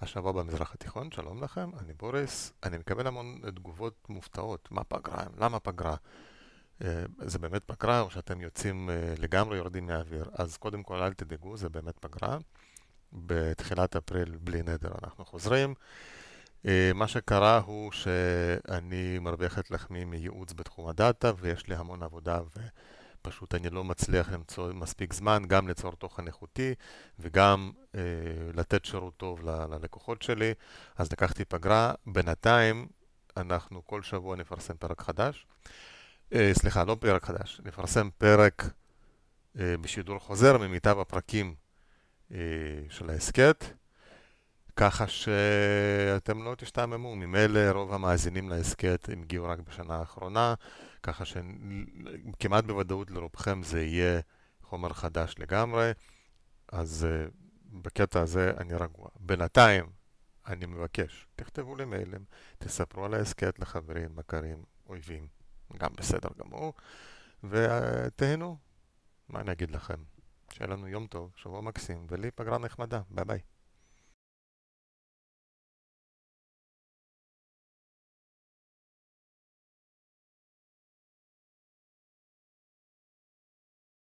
השבוע במזרח התיכון, שלום לכם, אני בוריס, אני מקבל המון תגובות מופתעות, מה פגרה, למה פגרה? אה, זה באמת פגרה או שאתם יוצאים אה, לגמרי יורדים מהאוויר? אז קודם כל אל תדאגו, זה באמת פגרה. בתחילת אפריל בלי נדר אנחנו חוזרים. אה, מה שקרה הוא שאני מרוויח את לחמי מייעוץ בתחום הדאטה ויש לי המון עבודה ופשוט אני לא מצליח למצוא מספיק זמן גם ליצור תוכן איכותי וגם אה, לתת שירות טוב ללקוחות שלי, אז לקחתי פגרה. בינתיים אנחנו כל שבוע נפרסם פרק חדש. אה, סליחה, לא פרק חדש, נפרסם פרק אה, בשידור חוזר ממיטב הפרקים אה, של ההסכת. ככה שאתם לא תשתעממו, ממילא רוב המאזינים להסכת הם הגיעו רק בשנה האחרונה, ככה שכמעט בוודאות לרובכם זה יהיה חומר חדש לגמרי, אז uh, בקטע הזה אני רגוע. בינתיים, אני מבקש, תכתבו לי מיילים, תספרו על ההסכת לחברים, מכרים, אויבים, גם בסדר גמור, ותהנו, מה אני אגיד לכם? שיהיה לנו יום טוב, שבוע מקסים, ולי פגרה נחמדה, ביי ביי.